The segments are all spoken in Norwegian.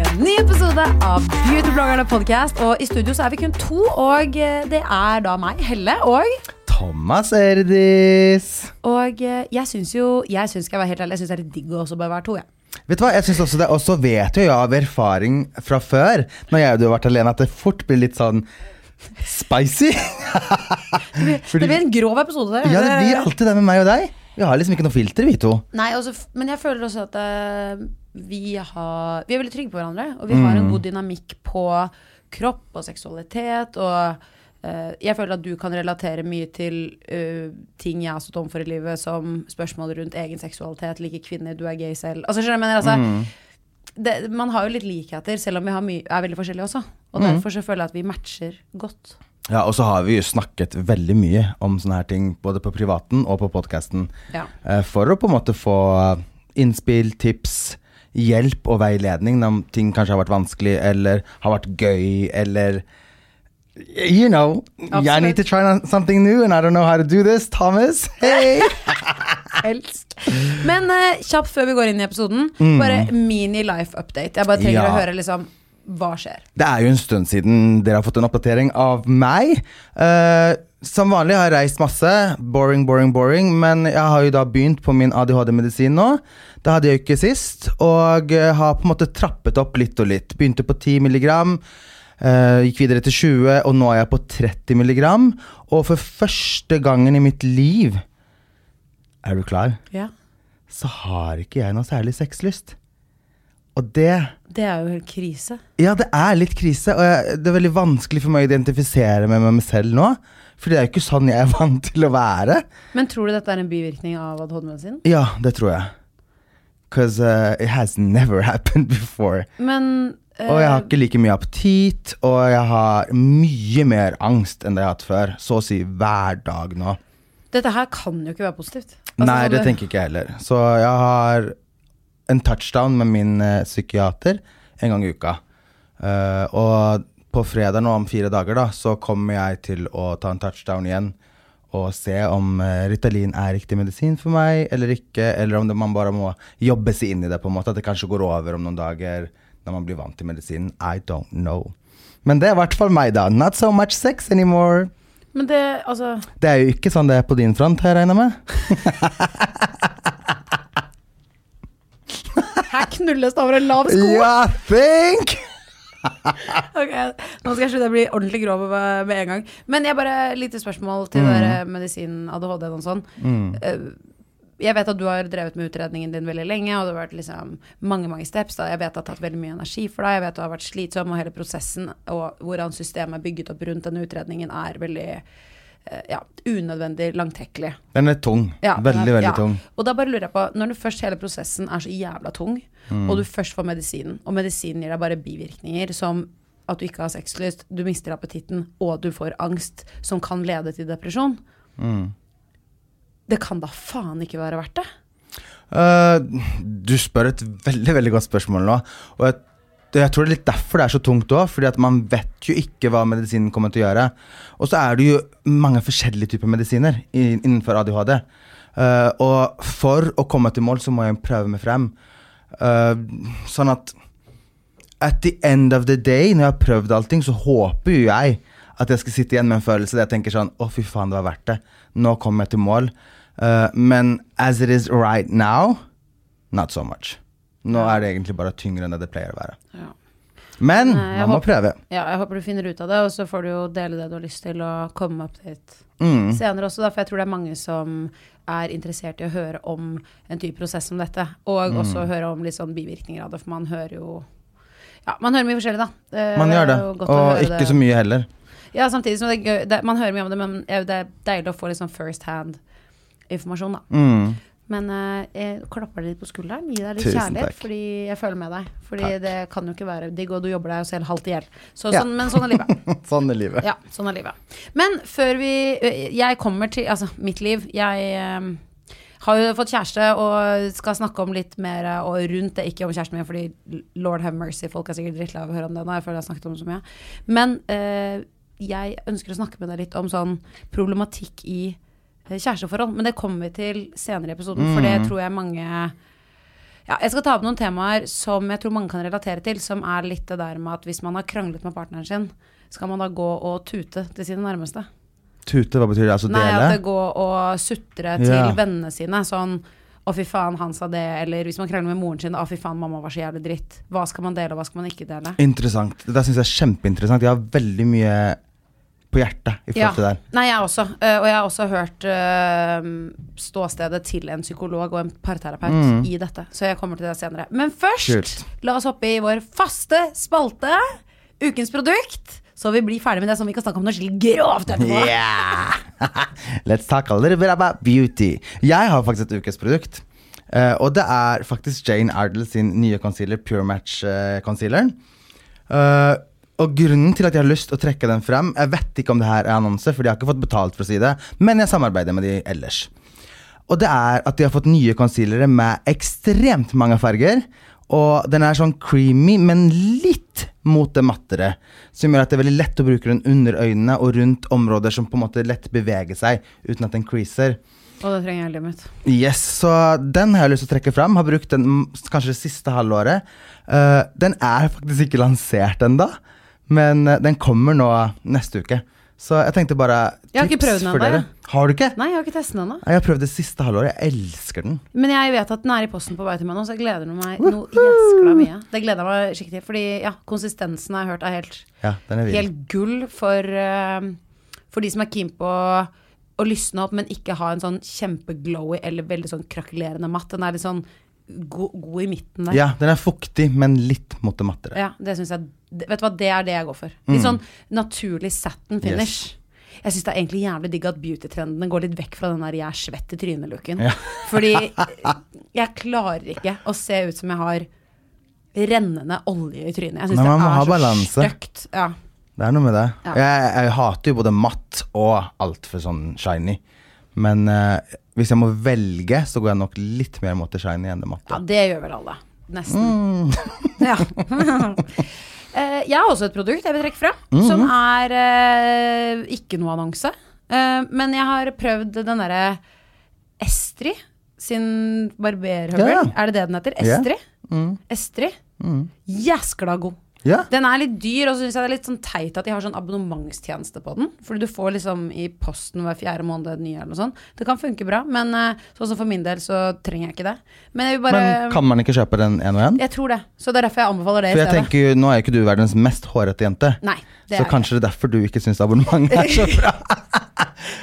Til en ny episode av Beautybloggerne podcast. Og i studio så er vi kun to, og eh, det er da meg, Helle, og Thomas Erdis. Og eh, jeg syns jo, jeg syns, skal jeg være helt ærlig, jeg syns det er litt digg å også bare være to, jeg. Vet du hva, jeg synes også det, og så vet jo jeg av erfaring fra før, når jeg og du har vært alene, at det fort blir litt sånn spicy. Fordi- Det blir en grov episode der. ja, det blir alltid det med meg og deg. Vi har liksom ikke noe filter, vi to. Nei, også, men jeg føler også at eh, vi, har, vi er veldig trygge på hverandre, og vi har en god dynamikk på kropp og seksualitet. Og uh, jeg føler at du kan relatere mye til uh, ting jeg har stått overfor i livet, som spørsmål rundt egen seksualitet, like kvinner, du er gay selv. Altså, skjønner jeg mener? Altså, det, man har jo litt likheter, selv om vi har er veldig forskjellige også. Og derfor så føler jeg at vi matcher godt. Ja, og så har vi snakket veldig mye om sånne her ting, både på privaten og på podcasten, Ja. uh, for å på en måte få innspill, tips, hjelp og veiledning når ting kanskje har vært vanskelig, eller har vært gøy, eller You know, I need to try something new, and I don't know how to do this. Thomas, hey! Helst. Men uh, kjapt før vi går inn i episoden, bare mini life update. Jeg bare trenger Ja. å høre liksom hva skjer. Det er jo en stund siden dere har fått en oppdatering av meg. Eh, som vanlig har jeg reist masse. Boring, boring, boring. Men jeg har jo da begynt på min ADHD-medisin nå. Det hadde jeg jo ikke sist. Og eh, har på en måte trappet opp litt og litt. Begynte på 10 milligram. eh, gikk videre til 20, og nå er jeg på 30 milligram. Og for første gangen i mitt liv Er du klar? Ja. Så har ikke jeg noe særlig sexlyst. Og det Det er jo helt krise. ja, det er litt krise, og jeg, det er veldig vanskelig for meg å identifisere meg med meg selv nå. For det er jo ikke sånn jeg er vant til å være. Men tror du dette er en bivirkning av ADHD-medisin? Ja, det tror jeg. Because uh, it has never happened before. Men eh, Og jeg har ikke like mye appetit, og jeg har mye mer angst enn det jeg har hatt før. Så å si hver dag nå. dette her kan jo ikke være positivt. Altså, Nei, sånn det tenker ikke jeg heller. Så jeg har en touchdown med min eh, psykiater en gang i uka. Uh, og på fredag nå om fire dager da, så kommer jeg til å ta en touchdown igjen og se om uh, Ritalin er riktig medisin for meg eller ikke, eller om det, man bare må jobbe seg inn i det på en måte, at det kanskje går over om noen dager når man blir vant til medisinen. I don't know. Men det er i hvert fall meg da. Not so much sex anymore. Men det, altså Det er jo ikke sånn det er på din front, har jeg regna med. Her knulles det over en lav sko! Ja, think! Ok, Nå skal jeg slutte å bli ordentlig grov med en gang. Men jeg bare lite spørsmål til mm. dere medisin, ADHD og sånn. Mm. Jeg vet at du har drevet med utredningen din veldig lenge, og det har vært liksom mange mange steps. Da. Jeg vet det har tatt veldig mye energi for deg, jeg vet du har vært slitsom, og hele prosessen og hvordan systemet er bygget opp rundt denne utredningen, er veldig eh, ja, unødvendig langtekkelig. Den er tung. Ja, veldig, er- veldig ja. tung. Og da bare lurer jeg på, når du først hele prosessen er så jævla tung, Mm. og du først får medisinen, og medisinen gir deg bare bivirkninger som at du ikke har sexlyst, du mister appetitten, og du får angst som kan lede til depresjon. Mm. Det kan da faen ikke være verdt det? Uh, du spør et veldig veldig godt spørsmål nå. Og jeg, jeg tror det er litt derfor det er så tungt òg, fordi at man vet jo ikke hva medisinen kommer til å gjøre. Og så er det jo mange forskjellige typer medisiner innenfor ADHD. Uh, og for å komme til mål, så må jeg prøve meg frem. Uh, sånn at at the end of the day, når jeg har prøvd allting, så håper jo jeg at jeg skal sitte igjen med en følelse der jeg tenker sånn Å, fy faen, det var verdt det. Nå kommer jeg til mål. Uh, men as it is right now, not so much. Nå er det egentlig bare tyngre enn det det pleier å være. Ja. Men Nei, man må håper- prøve. Ja, jeg håper du finner ut av det, og så får du jo dele det du har lyst til, og komme med update Mm. senere også, da, for jeg tror det er mange som er interessert i å høre om en type prosess som dette, og Mm. også høre om litt sånn bivirkninger av det, for man hører jo Ja, man hører mye forskjellig, da. Det, Man gjør det, og ikke det. så mye heller. Ja, samtidig som det er gøy det, Man hører mye om det, men det er deilig å få litt sånn first hand informasjon, da. Mm. Men eh, jeg klapper deg litt på skulderen, gi deg litt Tusen kjærlighet, takk. fordi jeg føler med deg. Fordi Takk. det kan jo ikke være digg, og du jobber deg jo selv halvt i hjel. Så, Ja. sånn, men sånn er livet. Sånn er livet. Ja, sånn er livet. Men før vi Jeg kommer til Altså, mitt liv. Jeg eh, har jo fått kjæreste og skal snakke om litt mer eh, og rundt det, ikke om kjæresten min, fordi lord have mercy, folk er sikkert drittlei av å høre om det nå. Jeg føler jeg har snakket om det så mye. Men eh, jeg ønsker å snakke med deg litt om sånn problematikk i eh, kjæresteforhold. Men det kommer vi til senere i episoden, for det tror jeg mange ja, jeg skal ta opp noen temaer som jeg tror mange kan relatere til, som er litt det der med at hvis man har kranglet med partneren sin, skal man da gå og tute til sine nærmeste? Tute, hva betyr det? Altså Nei, at det går og sutre til Ja. vennene sine, sånn å, fy faen, han sa det, eller hvis man krangler med moren sin, å, fy faen, mamma var så jævlig dritt. Hva skal man dele, og hva skal man ikke dele? Interessant. Det syns jeg er kjempeinteressant. Jeg har veldig mye på hjertet i forhold Ja. til det der. Nei, jeg også. Eh, og jeg har også hørt eh, ståstedet til en psykolog og en parterapeut Mm. i dette. Så jeg kommer til det senere. Men først, Kult. la oss hoppe i vår faste spalte, ukens produkt. Så vi blir ferdig med det, så vi kan snakke om noe skikkelig grovt etterpå. Yeah! Let's talk a little bit about beauty. Jeg har faktisk et ukes produkt. eh, og det er faktisk Jane Ardle sin nye concealer, Pure Match eh, Concealeren. Eh, og grunnen til at jeg har lyst til å trekke den frem Jeg vet ikke om det her er annonse, for de har ikke fått betalt for å si det, men jeg samarbeider med de ellers. Og det er at de har fått nye concealere med ekstremt mange farger. Og den er sånn creamy, men litt mot det mattere. Som gjør at det er veldig lett å bruke den under øynene og rundt områder som på en måte lett beveger seg uten at den creaser. Og det trenger jeg i livet. Yes, så den har jeg lyst til å trekke fram. Har brukt den kanskje det siste halvåret. Uh, den er faktisk ikke lansert ennå, men eh, den kommer nå neste uke. Så jeg tenkte bare tips Jeg har ikke prøvd den for dere. jeg. Har du ikke? Nei, jeg har ikke testet den ennå. Jeg har prøvd det siste halvåret. Jeg elsker den. Men jeg vet at den er i posten på vei til meg nå, så jeg gleder meg noe jæskla mye. Det gleder jeg meg skikkelig til, fordi ja, konsistensen har jeg hørt er helt, Ja, den er helt gull for, uh, for de som er keen på å, lysne opp, men ikke ha en sånn kjempeglowy eller veldig sånn krakulerende matt. Den er litt sånn go god i midten der. Ja, den er fuktig, men litt mot det mattere. Ja, det synes jeg det- Vet du hva, det er det jeg går for. Litt sånn naturlig satin finish. Mm. Yes. Jeg syns det er egentlig jævlig digg at beauty-trendene går litt vekk fra den der 'jeg er svett i trynet'-looken. Ja. Fordi jeg klarer ikke å se ut som jeg har rennende olje i trynet. Jeg syns det er så stygt. Ja. Det er noe med det. Ja. Jeg, jeg hater jo både matt og altfor sånn shiny. Men uh, hvis jeg må velge, så går jeg nok litt mer mot det shiny enn det ja, det gjør vel alle. Nesten. Mm. Ja. Eh, jeg har også et produkt jeg vil trekke fra Mm. som er eh, ikke noe annonse. Eh, men jeg har prøvd den derre Estri sin barberhøvel. Ja. Er det det den heter? Estri? Mm. Estri? Mm. Jæskla god. Ja. Den er litt dyr, og så syns jeg det er litt sånn teit at de har sånn abonnementstjeneste på den. Fordi du får liksom i posten hver fjerde måned en ny eller noe sånt. Det kan funke bra, men eh, sånn som for min del så trenger jeg ikke det. Men jeg bare Men kan man ikke kjøpe den én og én? Jeg tror det. Så det er derfor jeg anbefaler det For i stedet. tenker Nå er jo ikke du verdens mest hårete jente. Nei, Så kanskje det er derfor du ikke syns abonnement er så bra.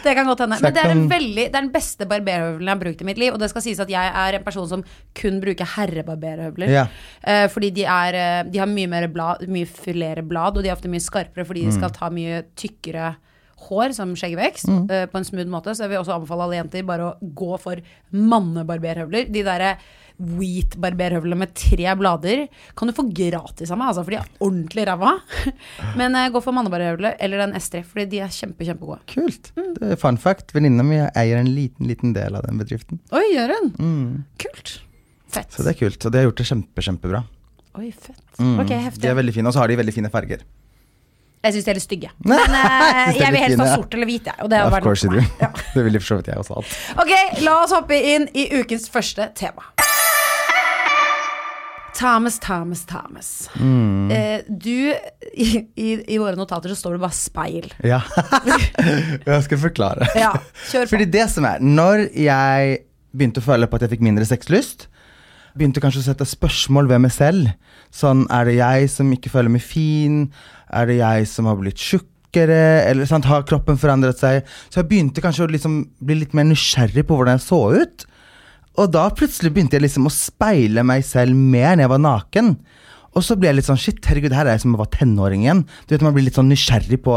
Det kan godt hende. Men det er, en veldig, det er den beste barberhøvelen jeg har brukt i mitt liv. Og det skal sies at jeg er en person som kun bruker herrebarberhøvler. Ja. Uh, fordi de, er, eh, de har mye mer blad, mye flere blad, og de er ofte mye skarpere fordi Mm. de skal ta mye tykkere hår, som skjeggvekst, Mm. uh, på en smooth måte. Så jeg vil også anbefale alle jenter bare å gå for mannebarberhøvler. De derre wheat-barberhøvlene med tre blader kan du få gratis av meg, altså, for de er ordentlig ræva. Men uh, gå for mannebarberhøvle eller en S3, fordi de er kjempe, kjempegode. Kult. Det er fun fact. Venninna mi eier en liten liten del av den bedriften. Oi, gjør hun? Mm. Kult. Fett. Så det er kult. Og de har gjort det kjempe, kjempebra. Oi, fett. Mm. Ok, De er veldig fine, og så har de veldig fine farger. Jeg syns de er litt stygge. Men uh, jeg vil helst ha sort eller hvit, jeg. Of course you do. Ja. Det ville for så vidt jeg også hatt. Ok, la oss hoppe inn i ukens første tema. Thomas, Thomas, Thomas. Mm. Eh, du, i, i, i våre notater så står det bare speil. Ja. jeg skal forklare. Ja, kjør på. Fordi det som er Når jeg begynte å føle på at jeg fikk mindre sexlyst, begynte kanskje å sette spørsmål ved meg selv. Sånn, er det jeg som ikke føler meg fin? Er det jeg som har blitt tjukkere? Eller sant, har kroppen forandret seg? Så jeg begynte kanskje å liksom bli litt mer nysgjerrig på hvordan jeg så ut. Og da plutselig begynte jeg liksom å speile meg selv mer når jeg var naken. Og så ble jeg litt sånn shit, herregud, her er jeg som jeg var tenåring igjen. Du vet, Man blir litt sånn nysgjerrig på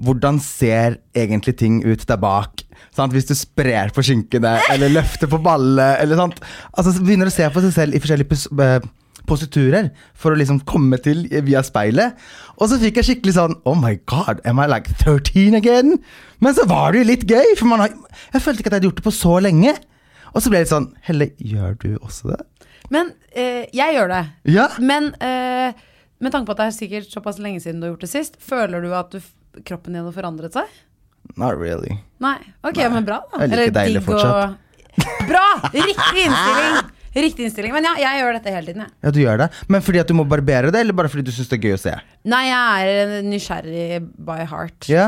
hvordan ser egentlig ting ut der bak. Sant? Hvis du sprer på skinkene, eller løfter på ballet, eller sånt. Altså, så begynner å se på seg selv i forskjellige pos eh, positurer for å liksom komme til via speilet. Og så fikk jeg skikkelig sånn Oh my god, am I like 13 again? Men så var det jo litt gøy, for har, jeg følte ikke at jeg hadde gjort det på så lenge. Og så ble jeg litt sånn Helle, gjør du også det? Men eh, jeg gjør det. Ja. Men eh, med tanke på at det er sikkert såpass lenge siden du har gjort det sist, føler du at du, kroppen din har forandret seg? Not really. Nei. Ok, men bra, da. Jeg er like deilig fortsatt. og- Bra! Riktig innstilling. Riktig innstilling. Men ja, jeg gjør dette hele tiden, jeg. Ja, du gjør det. Men fordi at du må barbere det, eller bare fordi du syns det er gøy å se? Nei, jeg er nysgjerrig by heart. Ja?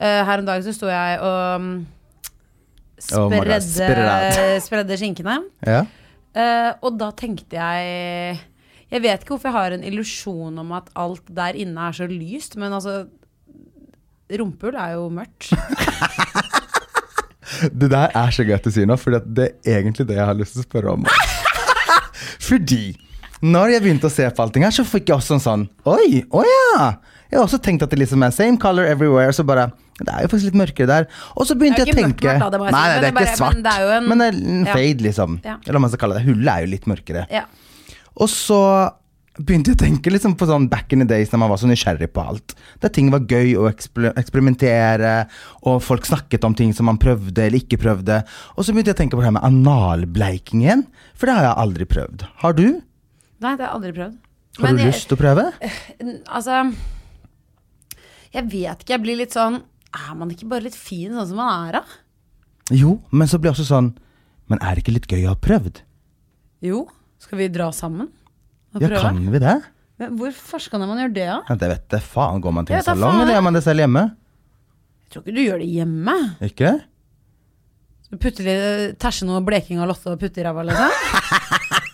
Uh, her om dagen så sto jeg og Oh spredde, spredde skinkene. Ja? Uh, og da tenkte jeg Jeg vet ikke hvorfor jeg har en illusjon om at alt der inne er så lyst, men altså Rumpehull er jo mørkt. Det der er så gøy at du sier nå, for det er egentlig det jeg har lyst til å spørre om. fordi når jeg begynte å se på allting her, så fikk jeg også en sånn Oi, å ja! Jeg har også tenkt at det liksom er same color everywhere. Så bare Det er jo faktisk litt mørkere der. Og så begynte jeg å tenke mørkt, da, det Nei, nei, det er ikke svart. men det er jo en- Men det er en fade, liksom. Ja. Eller hva man skal kalle det. Hullet er jo litt mørkere. Ja. Og så begynte jeg å tenke liksom på sånn back in the days da man var så nysgjerrig på alt. Der ting var gøy å eksper eksperimentere, og folk snakket om ting som man prøvde eller ikke prøvde. Og så begynte jeg å tenke på det her med analbleiking igjen, for det har jeg aldri prøvd. Har du? Nei, det har jeg aldri prøvd. Har Men du jeg- lyst til å prøve? Altså Jeg vet ikke. Jeg blir litt sånn Er man ikke bare litt fin sånn som man er, da? Jo, men så blir jeg også sånn Men er det ikke litt gøy å ha prøvd? Jo. Skal vi dra sammen og Ja, prøve? kan vi det? Hvor farskan man gjør det, da? Ja, det vet jeg faen. Går man til en salong, eller gjør man det selv hjemme? Jeg tror ikke du gjør det hjemme. Ikke? Putter de Tæsje noe bleking av Lotte og putte i ræva, liksom?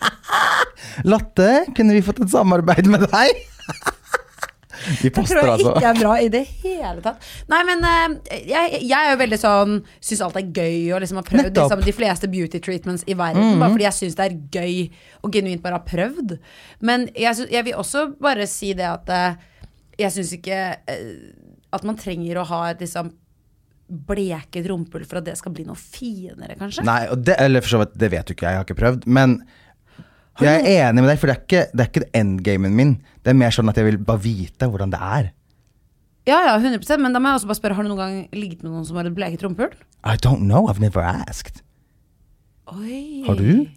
Latte, kunne vi fått et samarbeid med deg? Vi Det tror poster, jeg altså. ikke er bra i det hele tatt. Nei, men eh, jeg, jeg er jo veldig sånn Syns alt er gøy og liksom har prøvd liksom, de fleste beauty treatments i verden. Bare fordi jeg syns det er gøy og genuint bare har prøvd. Men jeg, jeg vil også bare si det at eh, jeg syns ikke eh, at man trenger å ha et liksom bleket rumpehull for at det skal bli noe finere, kanskje. Nei, det, eller for så vidt, det vet du ikke, jeg har ikke prøvd. Men jeg er enig med deg, for det er ikke, det er ikke endgamen min. Det er mer sånn at jeg vil bare vite hvordan det er. Ja, ja, 100 Men da må jeg også bare spørre, har du noen gang ligget med noen som har et bleket rumpehull? I don't know, I've never asked. Oi. Har du?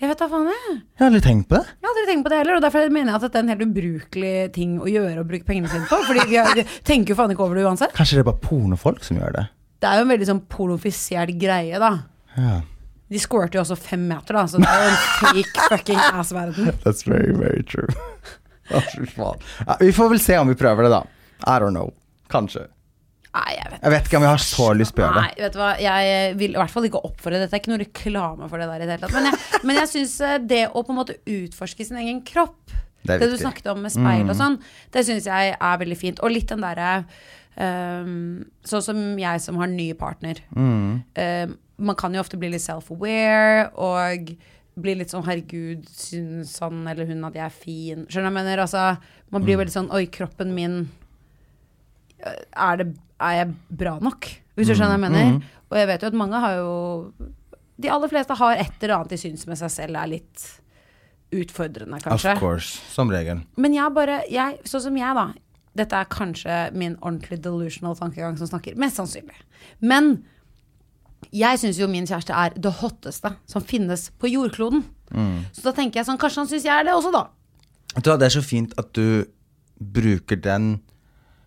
Jeg vet da faen, jeg. Jeg har aldri tenkt på det. Jeg har aldri tenkt på det heller, og derfor mener jeg at dette er en helt ubrukelig ting å gjøre og bruke pengene sine på. Fordi vi, har, vi tenker jo faen ikke over det uansett. Kanskje det er bare pornofolk som gjør det. Det er jo en veldig sånn pornofisert greie, da. Ja. De squirter jo også fem meter, da, så det er jo en fake fucking ass-verden. That's very, very true. Ja, vi får vel se om vi prøver det, da. I don't know. Kanskje. Nei, jeg vet Jeg vet ikke om jeg har så lyst på å gjøre Nei, vet du hva, jeg vil i hvert fall ikke oppfordre Dette er ikke noe reklame for det der i det hele tatt. Men jeg, men jeg syns det å på en måte utforske sin egen kropp, Det det, du snakket om med speil og sånn, det syns jeg er veldig fint. Og litt den derre um, Sånn som jeg som har ny partner. Ehm, man kan jo ofte bli litt self-aware og bli litt sånn 'herregud, syns han eller hun at jeg er fin'? Skjønner du hva jeg mener? Altså, man blir veldig sånn 'oi, kroppen min er, det, er jeg bra nok? Hvis du skjønner hva jeg mener? Og jeg vet jo at mange har jo De aller fleste har et eller annet de syns med seg selv er litt utfordrende, kanskje. Of course. Som regel. Men jeg bare jeg, Sånn som jeg, da. Dette er kanskje min ordentlig delusional tankegang som snakker. Mest sannsynlig. Men jeg syns jo min kjæreste er det hotteste som finnes på jordkloden. Så da tenker jeg sånn, kanskje han syns jeg er det også, da. Hva, Det er så fint at du bruker den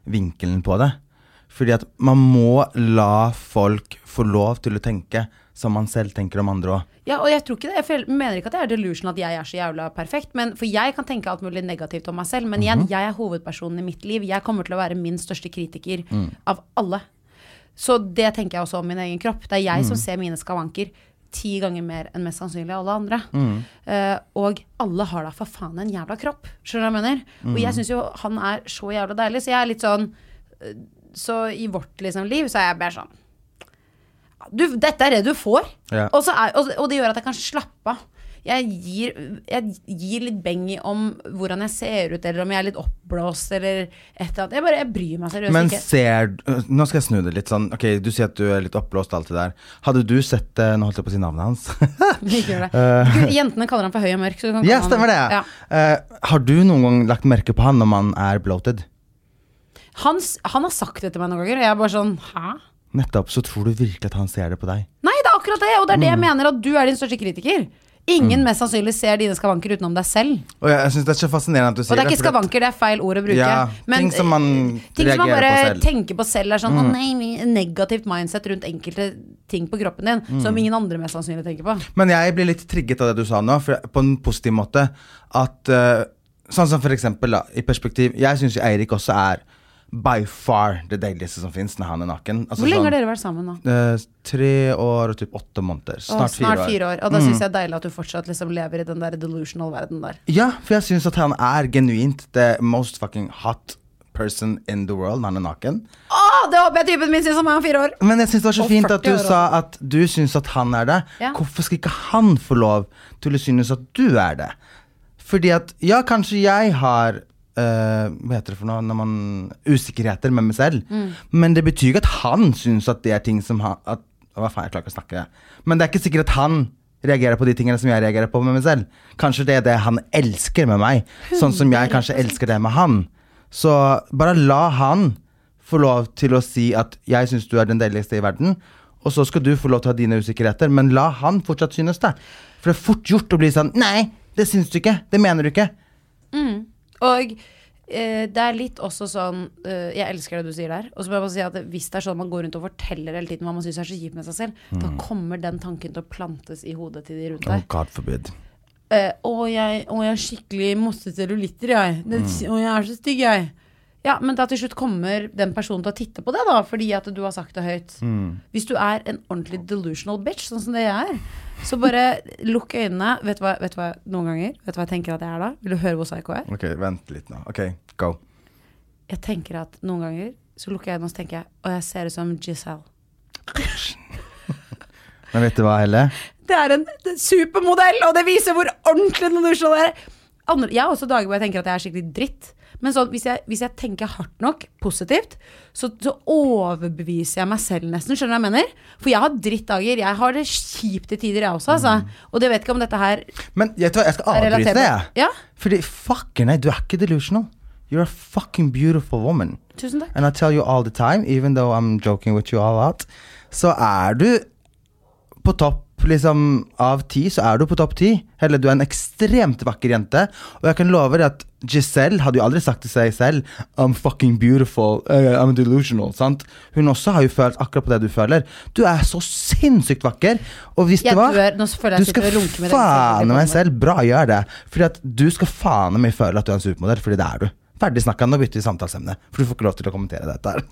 vinkelen på det. Fordi at man må la folk få lov til å tenke som man selv tenker om andre òg. Ja, og jeg tror ikke det, jeg føler- mener ikke at jeg er delusion at jeg er så jævla perfekt. Men, for jeg kan tenke alt mulig negativt om meg selv. Men igjen, jeg er hovedpersonen i mitt liv. Jeg kommer til å være min største kritiker av alle. Så det tenker jeg også om min egen kropp. Det er jeg som ser mine skavanker. ti ganger mer enn mest sannsynlig alle andre. Mm. Uh, og alle har da for faen en jævla kropp. Skjønner du hva jeg mener? Og Mm. jeg syns jo han er så jævla deilig, så jeg er litt sånn eh, Så i vårt liksom, liv så er jeg bare sånn du, Dette er det du får. Ja. Og, så er, og, og det gjør at jeg kan slappe av. Jeg gir, jeg gir litt beng i om hvordan jeg ser ut, eller om jeg er litt oppblåst, eller et eller annet. Jeg bare jeg bryr meg seriøst Men ikke. ser øh, Nå skal jeg snu det litt sånn. Ok, Du sier at du er litt oppblåst og alt det der. Hadde du sett det Nå holdt jeg på å si navnet hans. Ikke gjør det. Gud, Jentene kaller han for høy og mørk. Så du kan ja, stemmer det. Ja. Uh, har du noen gang lagt merke på han når man er bloated? Han, han har sagt det til meg noen ganger, og jeg er bare sånn Hæ? Nettopp. Så tror du virkelig at han ser det på deg? Nei, det er akkurat det, og det er det Mm. jeg mener, at du er din største kritiker. Ingen mest sannsynlig ser dine skavanker utenom deg selv. Og jeg, jeg synes det er så fascinerende at du sier det Og det er ikke skavanker, det er feil ord å bruke. Ja, ting som man ting som man bare på. Mm. tenker på selv, er sånn mm. nei, negativt mindset rundt enkelte ting på kroppen din Mm. som ingen andre mest sannsynlig tenker på. Men jeg blir litt trigget av det du sa nå, på en positiv måte. At uh, Sånn som for eksempel, da, i perspektiv Jeg syns Eirik også er by far det deiligste som fins når han er naken. Altså Hvor lenge sånn, har dere vært sammen nå? eh, tre år og typ åtte måneder. Å, Snart, fire, år. Mm. fire år. Og da syns jeg det er deilig at du fortsatt liksom lever i den der delusional verden der. Ja, for jeg syns at han er genuint the most fucking hot person in the world når han er naken. Å, det håper jeg typen min syns om meg om fire år! Men jeg syns det var så Og fint at du sa at du syns at han er det. Ja. Hvorfor skal ikke han få lov til å synes at du er det? Fordi at ja, kanskje jeg har eh, Hva heter det for noe når man Usikkerheter med meg selv. Mm. Men det betyr ikke at han syns at det er ting som han at, Hva faen, jeg klarer ikke å snakke. Men det er ikke sikkert at han reagerer på de tingene som jeg reagerer på med meg selv. Kanskje det er det han elsker med meg, sånn som jeg kanskje elsker det med han. Så bare la han få lov til å si at 'jeg syns du er den deiligste i verden', og så skal du få lov til å ha dine usikkerheter, men la han fortsatt synes det. For det er fort gjort å bli sånn 'nei, det syns du ikke', det mener du ikke'. Og eh, det er litt også sånn eh, Jeg elsker det du sier der. Og så må jeg bare si at hvis det er sånn man går rundt og forteller hele tiden hva man syns er så kjipt med seg selv, da kommer den tanken til å plantes i hodet til de rundt Oh, deg. God forbid. Eh, og, jeg, og jeg er skikkelig mossete cellulitter, jeg. Det, Å, jeg er så stygg, jeg. Ja, men da til slutt kommer den personen til å titte på det, da, fordi at du har sagt det høyt. Hvis du er en ordentlig delusional bitch, sånn som det jeg er, så bare lukk øynene. Vet du hva, vet du hva noen ganger Vet du hva jeg tenker at jeg er da? Vil du høre hvor psycho jeg er? Ok, vent litt nå. Ok, go. Jeg tenker at noen ganger så lukker jeg øynene og så tenker jeg Og jeg ser ut som Giselle. Men vet du hva, Helle? Det er en er supermodell, og det viser hvor ordentlig den jeg er. Andre, jeg har også dager hvor jeg tenker at jeg er skikkelig dritt. Men sånn, hvis, jeg, hvis jeg tenker hardt nok, positivt, så, så overbeviser jeg meg selv nesten. Skjønner du hva jeg mener? For jeg har drittdager. Jeg har det kjipt i tider, jeg også. Altså. Og det vet ikke om dette her Men du hva, jeg skal avbryte det. jeg. Ja, Fordi fucker nei, du er ikke delusional. You're a fucking beautiful woman. tusen takk. And I tell you all the time, even though I'm joking with you all out, så er du på topp liksom av ti, så er du på topp ti. Eller du er en ekstremt vakker jente. Og jeg kan love deg at Giselle hadde jo aldri sagt til seg selv I'm fucking beautiful, uh, I'm delusional. sant? Hun også har jo følt akkurat på det du føler. Du er så sinnssykt vakker. Og hvis Jeg det var dør. Nå føler jeg Du skal med faen meg selv. Bra, gjør det. Fordi at du skal faen meg føle at du er en supermodell, fordi det er du. Ferdig snakka, nå bytter vi samtalesemne. For du får ikke lov til å kommentere dette her.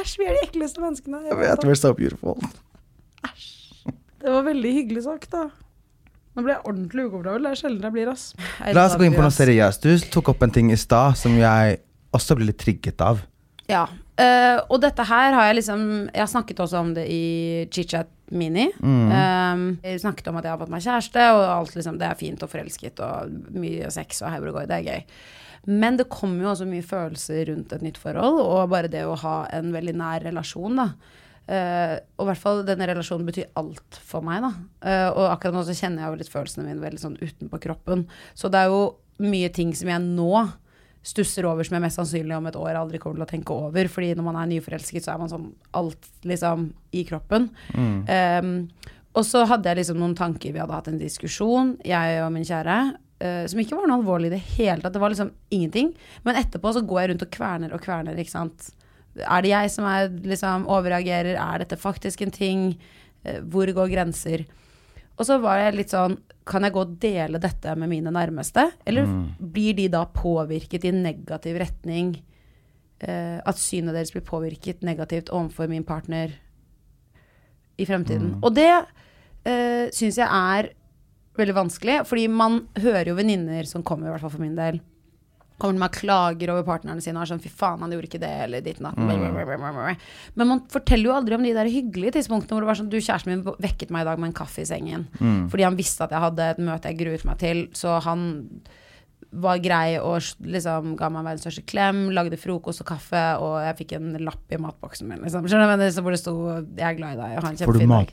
Æsj, vi er de ekleste menneskene. Jeg vet, we're so beautiful. Det var veldig hyggelig sagt, da. Nå ble jeg ordentlig ukomfortabel. Det er sjelden jeg blir, ass. La oss gå inn på noe seriøst. Du tok opp en ting i stad som jeg også ble litt trigget av. Ja. Uh, og dette her har jeg liksom Jeg har snakket også om det i Chichat Mini. Um, jeg snakket om at jeg har fått meg kjæreste, og alt liksom, det er fint og forelsket og mye sex og hauregård. Det er gøy. Men det kommer jo også mye følelser rundt et nytt forhold, og bare det å ha en veldig nær relasjon, da. Eh, og i hvert fall denne relasjonen betyr alt for meg, da. Uh, og akkurat nå så kjenner jeg jo litt følelsene mine veldig sånn utenpå kroppen. Så det er jo mye ting som jeg nå stusser over som jeg mest sannsynlig om et år aldri kommer til å tenke over. Fordi når man er nyforelsket, så er man sånn alt liksom i kroppen. Um, og så hadde jeg liksom noen tanker, vi hadde hatt en diskusjon, jeg og min kjære, Uh, som ikke var noe alvorlig i det hele tatt. Det var liksom ingenting. Men etterpå så går jeg rundt og kverner og kverner, ikke sant. Er det jeg som er, liksom, overreagerer? Er dette faktisk en ting? Eh, hvor går grenser? Og så var jeg litt sånn Kan jeg gå og dele dette med mine nærmeste? Eller blir de da påvirket i negativ retning? Eh, at synet deres blir påvirket negativt overfor min partner i fremtiden. Og det eh, syns jeg er veldig vanskelig, fordi man hører jo venninner som kommer, i hvert fall for min del, kommer til meg og klager over partnerne sine og er sånn 'fy faen, han gjorde ikke det', eller ditt natt. Men man forteller jo aldri om de der hyggelige tidspunktene hvor det var sånn 'du, kjæresten min vekket meg i dag med en kaffe i sengen', fordi han visste at jeg hadde et møte jeg gruet meg til, så han var grei og liksom ga meg verdens største klem, lagde frokost og kaffe, og jeg fikk en lapp i matboksen min, liksom. Skjønner du? Hvor det sto 'jeg er glad i deg', og ha en kjempefin dag.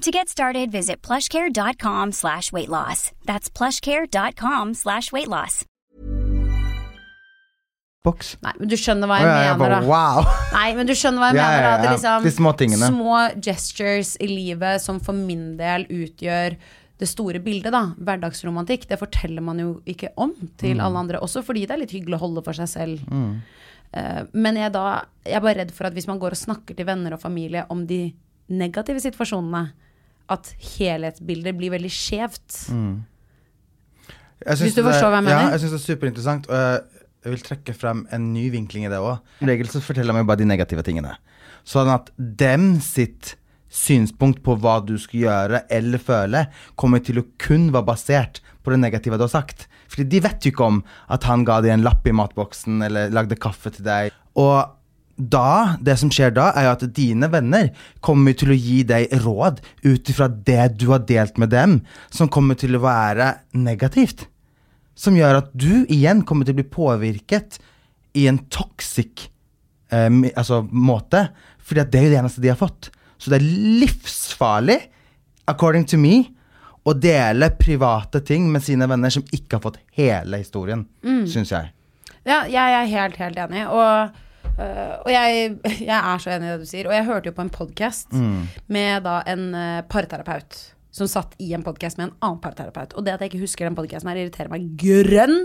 To get started, visit plushcare.com slash weight loss. That's plushcare.com slash weight loss. Boks. Nei, men du skjønner hva jeg jeg, ja, mener, bare da. wow. Nei, men du skjønner hva jeg Ja, mener. ja, Da. Det er liksom De små tingene. små gestures i livet som for min del utgjør det store bildet, da. Hverdagsromantikk. Det forteller man jo ikke om til Mm. alle andre. Også fordi det er litt hyggelig å holde for seg selv. Eh, men jeg, da, jeg er bare redd for at hvis man går og snakker til venner og familie om de negative situasjonene, at helhetsbildet blir veldig skjevt. Mm. Hvis du det- forstår hva jeg mener? Ja, jeg syns det er superinteressant. Og jeg- jeg vil trekke frem en ny vinkling i det òg. Som regel så forteller man jo bare de negative tingene. Sånn at dem sitt synspunkt på hva du skal gjøre eller føle, kommer til å kun være basert på det negative du har sagt. Fordi de vet jo ikke om at han ga deg en lapp i matboksen eller lagde kaffe til deg. Og da, det som skjer da, er jo at dine venner kommer til å gi deg råd ut ifra det du har delt med dem, som kommer til å være negativt. Som gjør at du igjen kommer til å bli påvirket i en toxic eh, altså, måte. Fordi at det er jo det eneste de har fått. Så det er livsfarlig, according to me, å dele private ting med sine venner som ikke har fått hele historien, Mm. syns jeg. Ja, jeg er helt, helt enig. Og, øh, og jeg, jeg er så enig i det du sier. Og jeg hørte jo på en podkast med da en øh, parterapeut. Som satt i en podkast med en annen parterapeut. Og det at jeg ikke husker den podkasten her, irriterer meg grønn.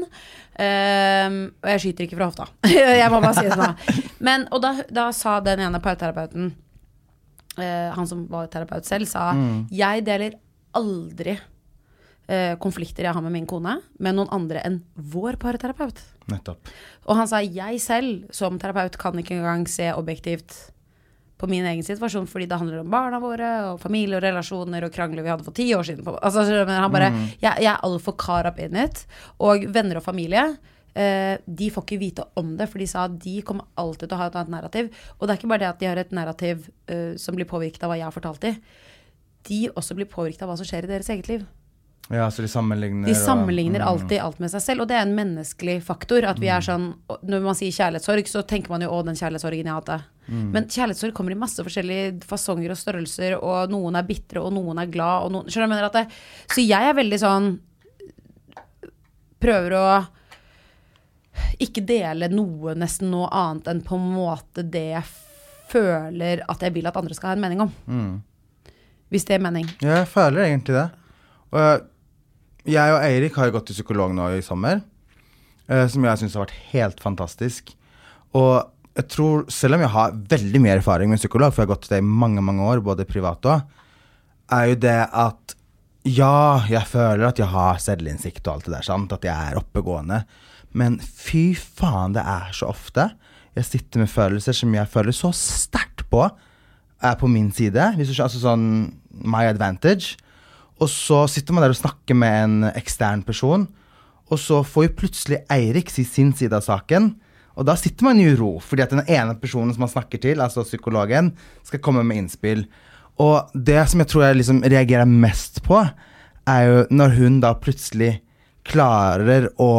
Uh, og jeg skyter ikke fra hofta. jeg må bare si det sånn. Men, og da, da sa den ene parterapeuten, uh, han som var terapeut selv, sa jeg deler aldri eh, konflikter jeg har med min kone, med noen andre enn vår parterapeut. Nettopp. Og han sa jeg selv som terapeut kan ikke engang se objektivt på min egen situasjon, fordi det handler om barna våre og familie og relasjoner og krangler vi hadde for ti år siden. Altså, han bare, jeg, jeg er altfor car up in it. Og venner og familie, eh, de får ikke vite om det, for de sa at de kommer alltid til å ha et annet narrativ. Og det er ikke bare det at de har et narrativ eh, som blir påvirket av hva jeg har fortalt dem. De også blir påvirket av hva som skjer i deres eget liv. Ja, så de sammenligner De og- sammenligner mm. alltid alt med seg selv, og det er en menneskelig faktor. At vi er sånn, Når man sier kjærlighetssorg, så tenker man jo 'å, den kjærlighetssorgen jeg hadde'. Mm. Men kjærlighetssorg kommer i masse forskjellige fasonger og størrelser, og noen er bitre, og noen er glad, og noen Skjønner du hva jeg mener? At det, så jeg er veldig sånn Prøver å ikke dele noe, nesten noe annet enn på en måte det jeg føler at jeg vil at andre skal ha en mening om. Mm. Hvis det er mening. Ja, jeg føler egentlig det. Og jeg- jeg og Eirik har jo gått til psykolog nå i sommer, eh, som jeg syns har vært helt fantastisk. Og jeg tror, selv om jeg har veldig mye erfaring med psykolog, for jeg har gått til det i mange mange år, både privat og, er jo det at ja, jeg føler at jeg har selvinnsikt og alt det der, sant? at jeg er oppegående. Men fy faen, det er så ofte jeg sitter med følelser som jeg føler så sterkt på, er på min side. Hvis du skjønner, altså sånn my advantage. Og så sitter man der og snakker med en ekstern person, og så får jo plutselig Eirik si sin side av saken. Og da sitter man i uro, fordi at den ene personen som man snakker til, altså psykologen, skal komme med innspill. Og det som jeg tror jeg liksom reagerer mest på, er jo når hun da plutselig klarer å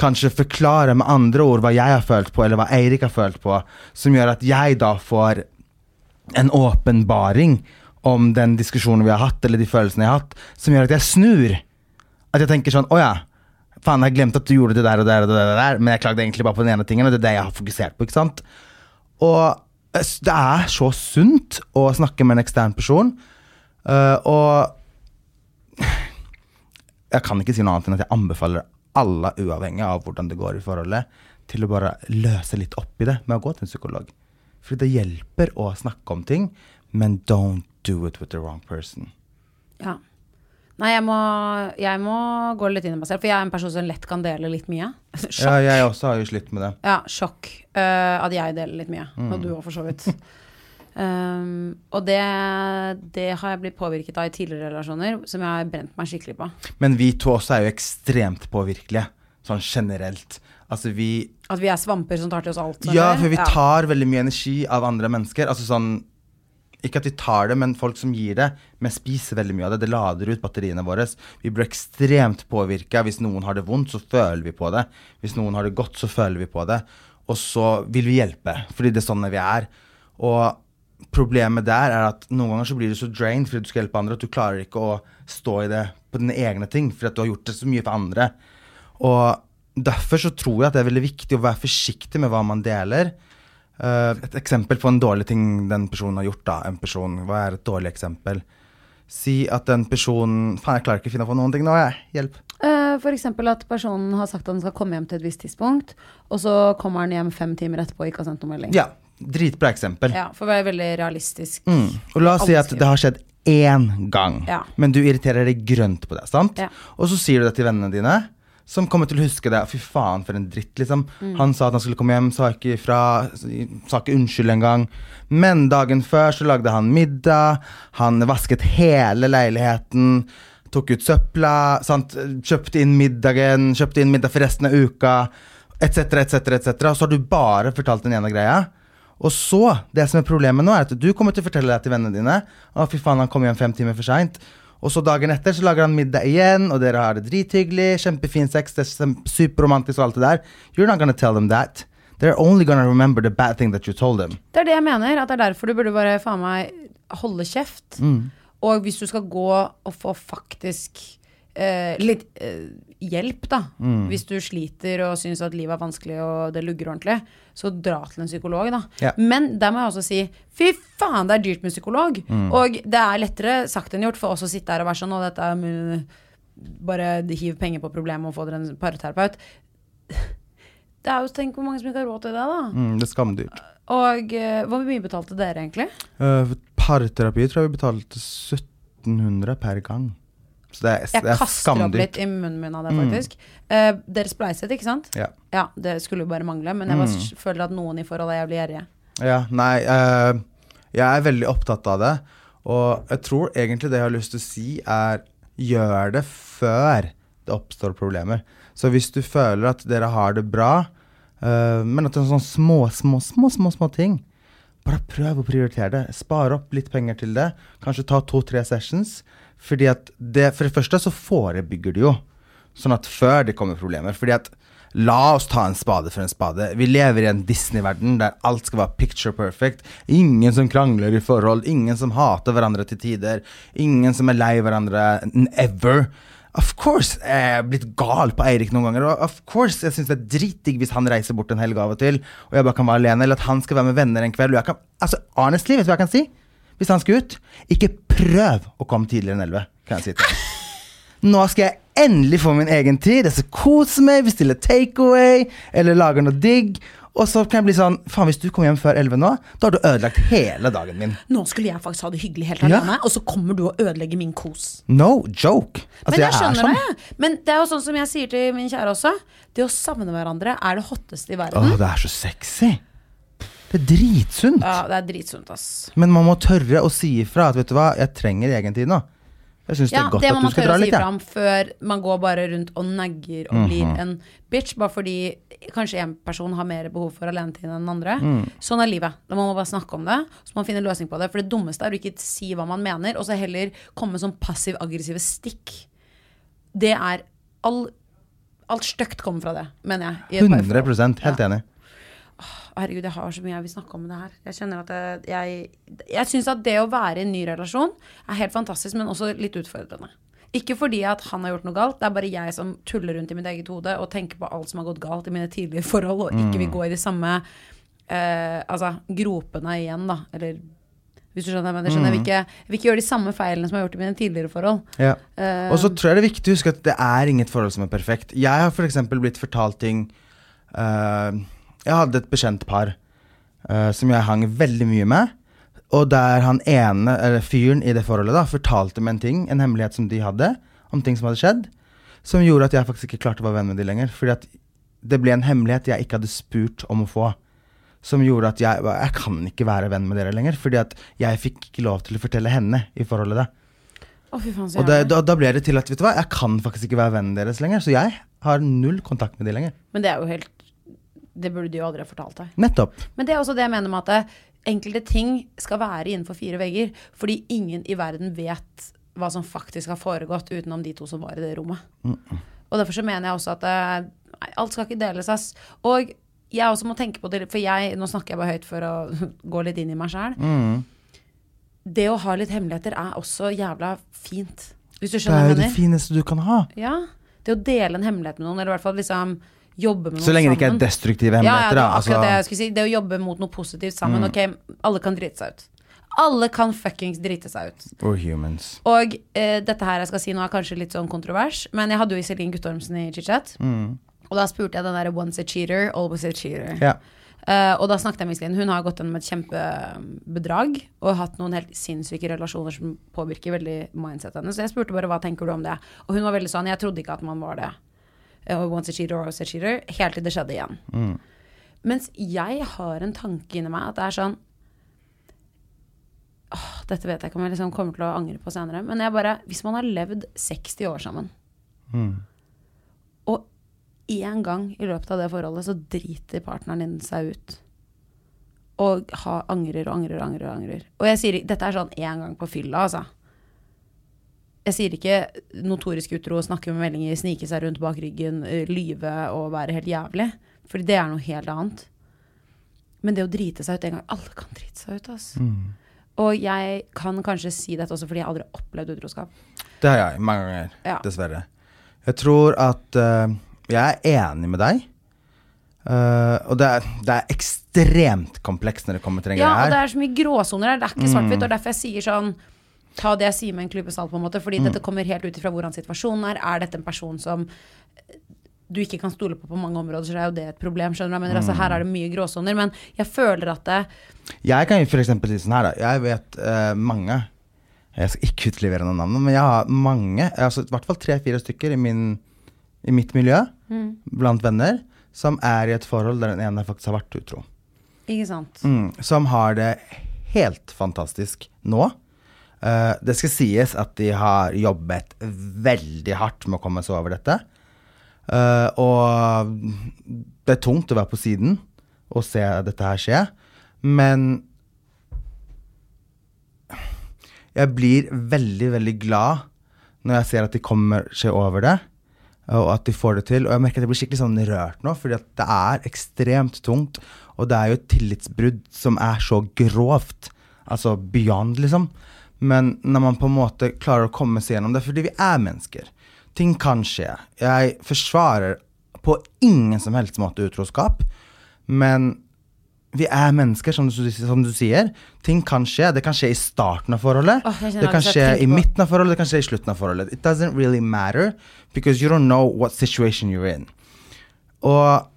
kanskje forklare med andre ord hva jeg har følt på, eller hva Eirik har følt på, som gjør at jeg da får en åpenbaring om den diskusjonen vi har hatt, eller de følelsene jeg har hatt, som gjør at jeg snur. At jeg tenker sånn Å ja, faen, jeg glemte at du gjorde det der og der og det der, men jeg klagde egentlig bare på den ene tingen, og det er det jeg har fokusert på, ikke sant? Og eh, det er så sunt å snakke med en ekstern person, uh, og jeg kan ikke si noe annet enn at jeg anbefaler alle, uavhengig av hvordan det går i forholdet, til å bare løse litt opp i det med å gå til en psykolog. For det hjelper å snakke om ting, men don't do it with the wrong person. Ja. Nei, jeg må, jeg må gå litt inn i meg selv, for jeg er en person som lett kan dele litt mye. Ja, jeg også har jo slitt med det. Ja, sjokk. uh, at jeg deler litt mye. Mm. Og du òg, for så vidt. Um, og det, det har jeg blitt påvirket av i tidligere relasjoner, som jeg har brent meg skikkelig på. Men vi to også er jo ekstremt påvirkelige, sånn generelt. Altså vi At vi er svamper som tar til oss alt. Ja, for vi tar veldig mye energi av andre mennesker. Altså sånn Ikke at vi tar det, men folk som gir det, vi spiser veldig mye av det. Det lader ut batteriene våre. Vi blir ekstremt påvirka. Hvis noen har det vondt, så føler vi på det. Hvis noen har det godt, så føler vi på det. Og så vil vi hjelpe, fordi det er sånn vi er. Og problemet der er at noen ganger så blir du så drained fordi du skal hjelpe andre, at du klarer ikke å stå i det på dine egne ting, fordi at du har gjort det så mye for andre. Og derfor så tror jeg at det er veldig viktig å være forsiktig med hva man deler. Eh, et eksempel på en dårlig ting den personen har gjort, da. En person, Hva er et dårlig eksempel? Si at den personen Faen, jeg klarer ikke å finne på noen ting nå, jeg. Hjelp. Eh, eksempel at personen har sagt at han skal komme hjem til et visst tidspunkt, og så kommer han hjem fem timer etterpå og ikke har sendt noen melding. Ja, dritbra eksempel. Ja, For å være veldig realistisk. Mm. Og la oss si at det har skjedd én gang, Ja. men du irriterer deg grønt på det. sant? Ja. Og så sier du det til vennene dine, som kommer til å huske det. Fy faen, for en dritt, liksom. Mm. Han sa at han skulle komme hjem, sa ikke ifra, sa ikke unnskyld engang. Men dagen før så lagde han middag, han vasket hele leiligheten. Tok ut søpla, sant? kjøpte inn middagen, kjøpte inn middag for resten av uka, etc., etc., etc. Og så har du bare fortalt den ene greia. Og så, det som er problemet nå, er at du kommer til å fortelle det til vennene dine. Å, fy faen, han kom hjem fem timer for seint. Og så dagen etter så lager han middag igjen, og dere har det drithyggelig. Kjempefin sex, det er superromantisk og alt det der. You're not gonna tell them that. They're only gonna remember the bad thing that you told them. Det er det jeg mener, at det er derfor du burde bare faen meg holde kjeft. Og hvis du skal gå og få faktisk eh, litt eh, hjelp, da. Hvis du sliter og syns at livet er vanskelig og det lugger ordentlig, så dra til en psykolog, da. Ja. Men der må jeg også si fy faen, det er dyrt med psykolog. Og det er lettere sagt enn gjort for oss å sitte her og være sånn, og dette er bare hiv penger på problemet og få dere en parterapeut. Det er jo Tenk hvor mange som ikke har råd til det, da. Mm, det er skamdyrt. Og eh, hvor mye betalte dere egentlig? Uh, parterapi tror jeg vi betalte 1700 per gang. Så det er, Jeg det er kaster opp litt i munnen min av det, faktisk. Eh, dere spleiset, ikke sant? Ja. Ja, det skulle jo bare mangle, men jeg s- føler at noen i forholdet er jævlig gjerrige. Ja, nei eh, Jeg er veldig opptatt av det. Og jeg tror egentlig det jeg har lyst til å si, er gjør det før det oppstår problemer. Så hvis du føler at dere har det bra, eh, men at det er sånne små, små, små, små, små ting Bare prøv å prioritere det. Spare opp litt penger til det. Kanskje ta to-tre sessions. Fordi at det, For det første så forebygger det jo. Sånn at før det kommer problemer. Fordi at La oss ta en spade for en spade. Vi lever i en Disney-verden der alt skal være picture perfect. Ingen som krangler i forhold, ingen som hater hverandre til tider. Ingen som er lei hverandre ever. Of course jeg er blitt gal på Eirik noen ganger. Og of course jeg syns det er dritdigg hvis han reiser bort en helg av og til, og jeg bare kan være alene, eller at han skal være med venner en kveld. Kan, altså, honestly, vet du hva jeg kan si? Hvis han skal ut, ikke prøv å komme tidligere enn 11, kan jeg si til ham. Nå skal jeg endelig få min egen tid. Jeg skal kose meg, bestille takeaway eller lage noe digg. Og så kan jeg bli sånn Faen, hvis du kommer hjem før 11 nå, da har du ødelagt hele dagen min. Nå skulle jeg faktisk ha det hyggelig helt Ja. og så kommer du og ødelegger min kos. No joke. Altså, Men jeg er skjønner sånn. det. Men det er jo sånn som jeg sier til min kjære også. Det å savne hverandre er det hotteste i verden. Åh, det er så sexy. Det er dritsunt. Ja, det er dritsunt, ass. Men man må tørre å si ifra at vet du hva, jeg trenger egen tid nå. Jeg syns det Ja, er godt det må at man du skal tørre dra å si litt, fra ja. om før man går bare rundt og negger og blir Mhm. en bitch, bare fordi kanskje en person har mer behov for alenetid enn den andre. Mm. Sånn er livet. Da må man bare snakke om det, så må man finne en løsning på det. For det dummeste er å ikke si hva man mener, og så heller komme med sånn passiv-aggressive stikk. Det er all, Alt stygt kommer fra det, mener jeg. i et 100 helt Ja. enig. Herregud, jeg har så mye jeg vil snakke om det her. Jeg kjenner at jeg Jeg, jeg syns at det å være i en ny relasjon er helt fantastisk, men også litt utfordrende. Ikke fordi at han har gjort noe galt, det er bare jeg som tuller rundt i mitt eget hode og tenker på alt som har gått galt i mine tidligere forhold, og ikke vil gå i de samme eh, altså, gropene igjen, da. Eller hvis du skjønner, men jeg skjønner. Jeg, vil ikke, jeg vil ikke gjøre de samme feilene som jeg har gjort i mine tidligere forhold. Ja. Uh, Og så tror jeg det er viktig å huske at det er inget forhold som er perfekt. Jeg har f.eks. blitt fortalt ting eh, Jeg hadde et bekjent par uh, som jeg hang veldig mye med. Og der han ene, eller fyren i det forholdet, da fortalte meg en ting, en hemmelighet som de hadde, om ting som hadde skjedd, som gjorde at jeg faktisk ikke klarte å være venn med de lenger. Fordi at det ble en hemmelighet jeg ikke hadde spurt om å få. Som gjorde at jeg Jeg kan ikke være venn med dere lenger. Fordi at jeg fikk ikke lov til å fortelle henne i forholdet. da Oh, faen, så og det, da, da ble det til at vet du hva, jeg kan faktisk ikke være vennen deres lenger. Så jeg har null kontakt med de lenger. Men det er jo helt Det burde de jo aldri ha fortalt deg. Nettopp. Men det er også det jeg mener med at enkelte ting skal være innenfor fire vegger, fordi ingen i verden vet hva som faktisk har foregått utenom de to som var i det rommet. Og derfor så mener jeg også at nei, alt skal ikke deles, ass. Og jeg også må tenke på det, for jeg, nå snakker jeg bare høyt for å gå litt inn i meg sjæl. Det å ha litt hemmeligheter er også jævla fint. Hvis du Det skjønner er hva jo det fineste du kan ha. Ja. Det å dele en hemmelighet med noen, eller i hvert fall liksom jobbe med noen Så lenge det ikke er sammen. destruktive Ja, ja, hemmeligheter. det da. var akkurat det jeg Altså, skulle si. Det å jobbe mot noe positivt sammen. Ok, alle kan drite seg ut. Alle kan fuckings drite seg ut. we're humans. Og eh, dette her jeg skal si nå er kanskje litt sånn kontrovers, men jeg hadde jo Iselin Guttormsen i chit-chat. Og da spurte jeg den derre once a cheater, always a cheater. Yeah. Uh, og da snakket jeg med Iselin. Hun har gått gjennom et kjempebedrag og hatt noen helt sinnssyke relasjoner som påvirker veldig mindsetet hennes. Så jeg spurte bare hva tenker du om det. Og hun var veldig sånn jeg trodde ikke at man var det. Eh, once a cheater, always a cheater. Helt til det skjedde igjen. Mens jeg har en tanke inni meg at det er sånn åh, Dette vet jeg ikke om jeg liksom kommer til å angre på senere. Men jeg bare Hvis man har levd 60 år sammen, og én gang i løpet av det forholdet så driter partneren din seg ut. Og ha, angrer og angrer. Og angrer. Og jeg sier, dette er sånn én gang på fylla, altså. Jeg sier ikke notorisk utro, snakke med meldinger, snike seg rundt bak ryggen, eh, lyve og være helt jævlig. For det er noe helt annet. Men det å drite seg ut en gang Alle kan drite seg ut, altså. Og jeg kan kanskje si dette også fordi jeg aldri har opplevd utroskap. Det har jeg mange ganger, Ja. dessverre. Jeg tror at uh, jeg er enig med deg. Uh, og det er, det er ekstremt komplekst når det kommer til den Ja, greia og det er så mye gråsoner her. Det er ikke svart-hvitt. Og derfor jeg sier sånn Ta det jeg sier med en klype salt, på en måte. Fordi dette kommer helt ut ifra hvordan situasjonen er. Er dette en person som du ikke kan stole på på mange områder, så er jo det et problem. skjønner du? Men mm. altså, her er det mye gråsoner. Men jeg føler at det Jeg kan jo eksempel si sånn her, da. Jeg vet uh, mange Jeg skal ikke utlevere noen navn, men jeg har mange, altså i hvert fall tre-fire stykker i, min, i mitt miljø, blant venner, som er i et forhold der den ene faktisk har vært utro. Ikke sant? Mm, som har det helt fantastisk nå. Eh, det skal sies at de har jobbet veldig hardt med å komme seg over dette. Uh, og det er tungt å være på siden og se dette her skje, men jeg blir veldig, veldig glad når jeg ser at de kommer seg over det, og at de får det til. Og jeg merker at jeg blir skikkelig sånn rørt nå, fordi at det er ekstremt tungt. Og det er jo et tillitsbrudd som er så grovt. Altså beyond, liksom. Men når man på en måte klarer å komme seg gjennom det, fordi vi er mennesker. Ting kan skje. Jeg forsvarer på ingen som helst måte utroskap, men vi er mennesker, som du, som du sier. Ting kan skje. Det kan skje i starten av forholdet. Oh, det kan skje i midten av forholdet, det kan skje i slutten av forholdet. It doesn't really matter, because you don't know what situation you're in. Og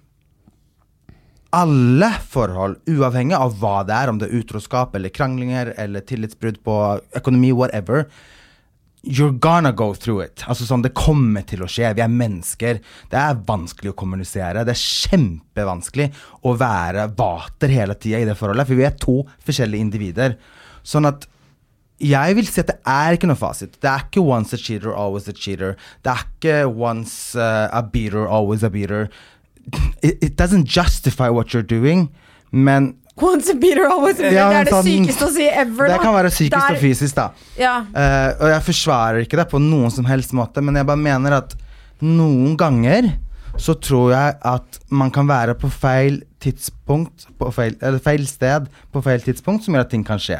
alle forhold, uavhengig av hva det er, om det er utroskap eller kranglinger eller tillitsbrudd på økonomi, whatever, You're gonna go through it. Altså sånn, Det kommer til å skje. Vi er mennesker. Det er vanskelig å kommunisere. Det er kjempevanskelig å være vater hele tida i det forholdet, for vi er to forskjellige individer. Sånn at jeg vil si at det er ikke noe fasit. Det er ikke once a cheater, always a cheater. Det er ikke once uh, a beater, always a beater. It, it doesn't justify what you're doing, men Once a beater, always a beater. Ja, det er det sykeste å si ever, Det da. kan være psykisk Der- og fysisk, da. Ja. Uh, og jeg forsvarer ikke det på noen som helst måte, men jeg bare mener at noen ganger så tror jeg at man kan være på feil tidspunkt på feil, Eller feil sted på feil tidspunkt som gjør at ting kan skje.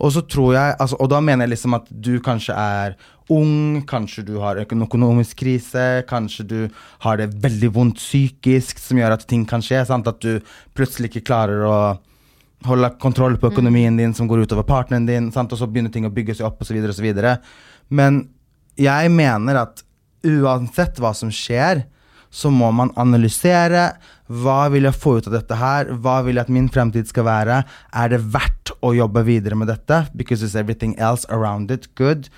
Og så tror jeg altså, Og da mener jeg liksom at du kanskje er ung, kanskje du har en økonomisk krise, kanskje du har det veldig vondt psykisk som gjør at ting kan skje. Sant? At du plutselig ikke klarer å holde kontroll på økonomien din som går utover partneren din, sant? og så begynner ting å bygge seg opp osv. osv. Men jeg mener at uansett hva som skjer, så må man analysere. Hva vil jeg få ut av dette her? Hva vil jeg at min fremtid skal være? Er det verdt å jobbe videre med dette? Because is everything else around it good?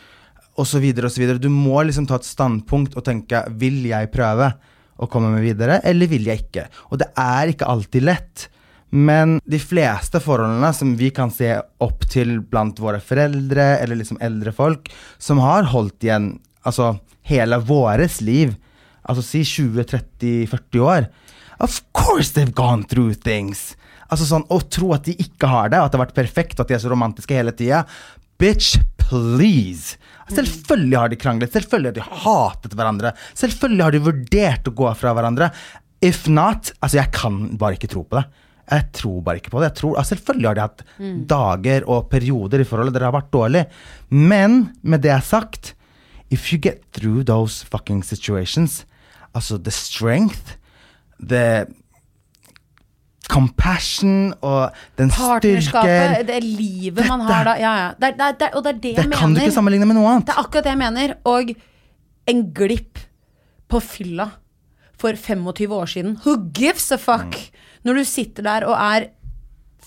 Og så videre og så videre. Du må liksom ta et standpunkt og tenke Vil jeg prøve å komme meg videre, eller vil jeg ikke? Og det er ikke alltid lett. Men de fleste forholdene som vi kan se opp til blant våre foreldre eller liksom eldre folk, som har holdt igjen altså hele våres liv, altså si 20-30-40 år Of course they've gone through things! Altså sånn, Å tro at de ikke har det, at det har vært perfekt, og at de er så romantiske hele tida Bitch, please! Selvfølgelig har de kranglet, selvfølgelig har de hatet hverandre. Selvfølgelig har de vurdert å gå fra hverandre. If not Altså, jeg kan bare ikke tro på det. Jeg tror bare ikke på det. Jeg tror, altså, selvfølgelig har de hatt dager og perioder i forholdet der det har vært dårlig. Men med det sagt, if you get through those fucking situations, altså the strength, the compassion og den styrken det livet man har da. Ja, ja. Det, er- det, er- det, er- og det er det, Det jeg mener. kan du ikke sammenligne med noe annet. Det er akkurat det jeg mener. Og en glipp på fylla for 25 år siden. Who gives a fuck? Når du sitter der og er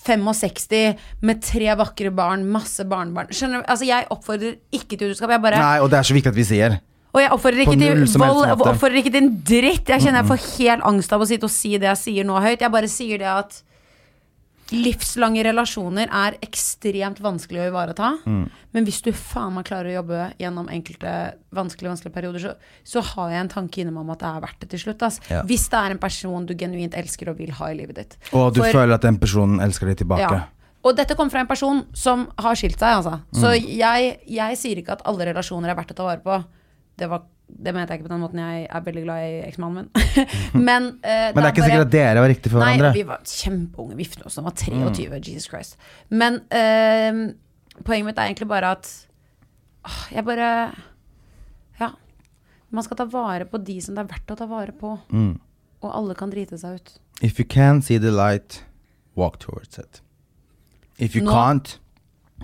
65 med tre vakre barn, masse barnebarn. Skjønner du? Altså, jeg oppfordrer ikke til utroskap. Jeg bare Nei, og det er så viktig at vi sier. Og jeg oppfordrer ikke til vold, oppfordrer ikke til en dritt. Jeg kjenner jeg får helt angst av å sitte og si det jeg sier nå høyt. Jeg bare sier det at livslange relasjoner er ekstremt vanskelig å ivareta. Mm. Men hvis du faen meg klarer å jobbe gjennom enkelte vanskelige vanskelige perioder, så, så har jeg en tanke innom om at det er verdt det til slutt. Ja. Hvis det er en person du genuint elsker og vil ha i livet ditt. Og du For- føler at den personen elsker deg tilbake. ja. Og dette kommer fra en person som har skilt seg, altså. Så Mm. jeg, jeg sier ikke at alle relasjoner er verdt å ta vare på. Det, var, det mente jeg ikke på den måten. Jeg er veldig glad i eksmannen min. Men, uh, Men det er ikke sikkert at dere var riktig for Nei, hverandre. vi var kjempeunge. Vi giftet oss da vi var 23. Jesus Christ. Men uh, poenget mitt er egentlig bare at uh, jeg bare Ja. Man skal ta vare på de som det er verdt å ta vare på. Mm. Og alle kan drite seg ut. If you can see the light, walk towards it. If you Nå- can't,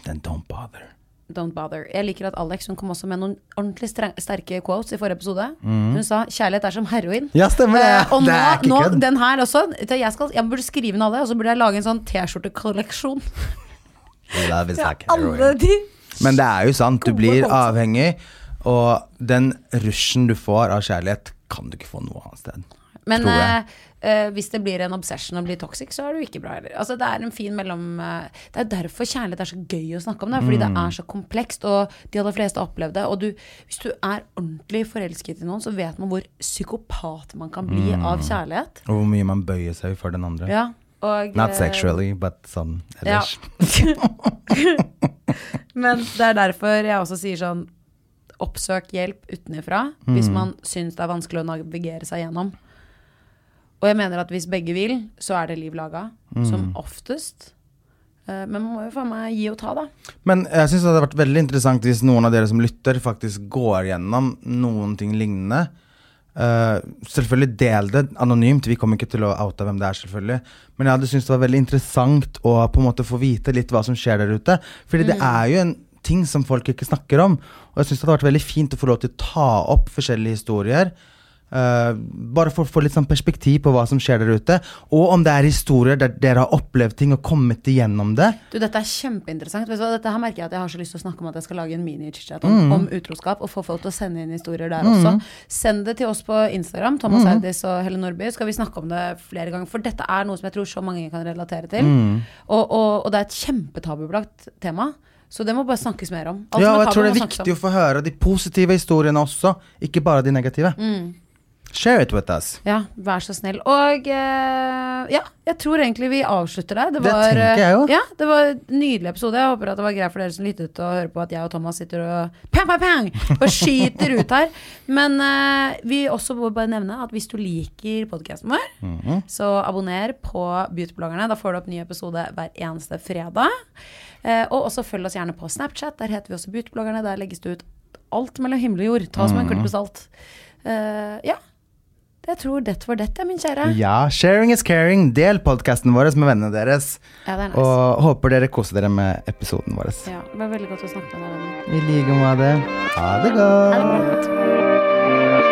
then don't bother. Don't bother. Jeg liker at Alex hun kom også med noen ordentlig sterke quotes i forrige episode. Hun sa 'kjærlighet er som heroin'. Ja, stemmer det. Eh, og Det nå, er ikke nå den her også. Jeg, skal, jeg burde skrive ned alle, og så burde jeg lage en sånn T-skjortekolleksjon. Men det er jo sant, du blir avhengig, og den rushen du får av kjærlighet, kan du ikke få noe annet sted. Men jeg. Eh, hvis det blir en obsession og blir toxic, så er det jo ikke bra heller. Altså, det er en fin mellom eh, Det er derfor kjærlighet er så gøy å snakke om det. Fordi Mm. det er så komplekst, og de aller fleste har opplevd det. Og du, hvis du er ordentlig forelsket i noen, så vet man hvor psykopat man kan bli Mm. av kjærlighet. Og hvor mye man bøyer seg for den andre. Ja, og, Not eh, sexually, but sånn Ja. Men det er derfor jeg også sier sånn Oppsøk hjelp utenifra hvis Mm. man syns det er vanskelig å navigere seg gjennom. Og jeg mener at hvis begge vil, så er det liv laga. Mm. Som oftest. Eh, Men man må jo faen meg gi og ta, da. Men jeg syns det hadde vært veldig interessant hvis noen av dere som lytter, faktisk går gjennom noen ting lignende. Uh, selvfølgelig del det anonymt, vi kommer ikke til å oute hvem det er, selvfølgelig. Men jeg hadde syntes det var veldig interessant å på en måte få vite litt hva som skjer der ute. Fordi det er jo en ting som folk ikke snakker om. Og jeg syns det hadde vært veldig fint å få lov til å ta opp forskjellige historier. Eh, bare for å få litt sånn perspektiv på hva som skjer der ute. Og om det er historier der dere har opplevd ting og kommet igjennom det. Du, Dette er kjempeinteressant. Dette her merker jeg at jeg har så lyst til å snakke om at jeg skal lage en mini-chit-chat om, om utroskap, og få folk til å sende inn historier der også. Send det til oss på Instagram, Thomas Eidis og Helle Nordby, skal vi snakke om det flere ganger. For dette er noe som jeg tror så mange kan relatere til. Og, og, og det er et kjempetabubelagt tema. Så det må bare snakkes mer om. Alt Ja, og jeg tror det er viktig å få høre de positive historiene også, ikke bare de negative. Mm. Share it with us. Ja, vær så snill. Og eh, ja, jeg tror egentlig vi avslutter der. Det Det tenker jeg jo. Ja, det var en nydelig episode. Jeg håper at det var greit for dere som lyttet og hører på at jeg og Thomas sitter og pang, pang, pang, og skyter ut her. Men eh, vi også må bare nevne at hvis du liker podkasten vår, Mhm. så abonner på Beautybloggerne. Da får du opp ny episode hver eneste fredag. Eh, og også følg oss gjerne på Snapchat. Der heter vi også Beautybloggerne. Der legges det ut alt mellom himmel og jord. Ta oss med en Mhm. klype salt. Eh, ja. Jeg tror det var dette, min kjære. Ja, sharing is caring. Del podkasten vår med vennene deres. Ja, det er nice. Og håper dere koser dere med episoden vår. Ja, det var veldig godt å snakke med deg. I like måte. Ha det godt. Ha det bra.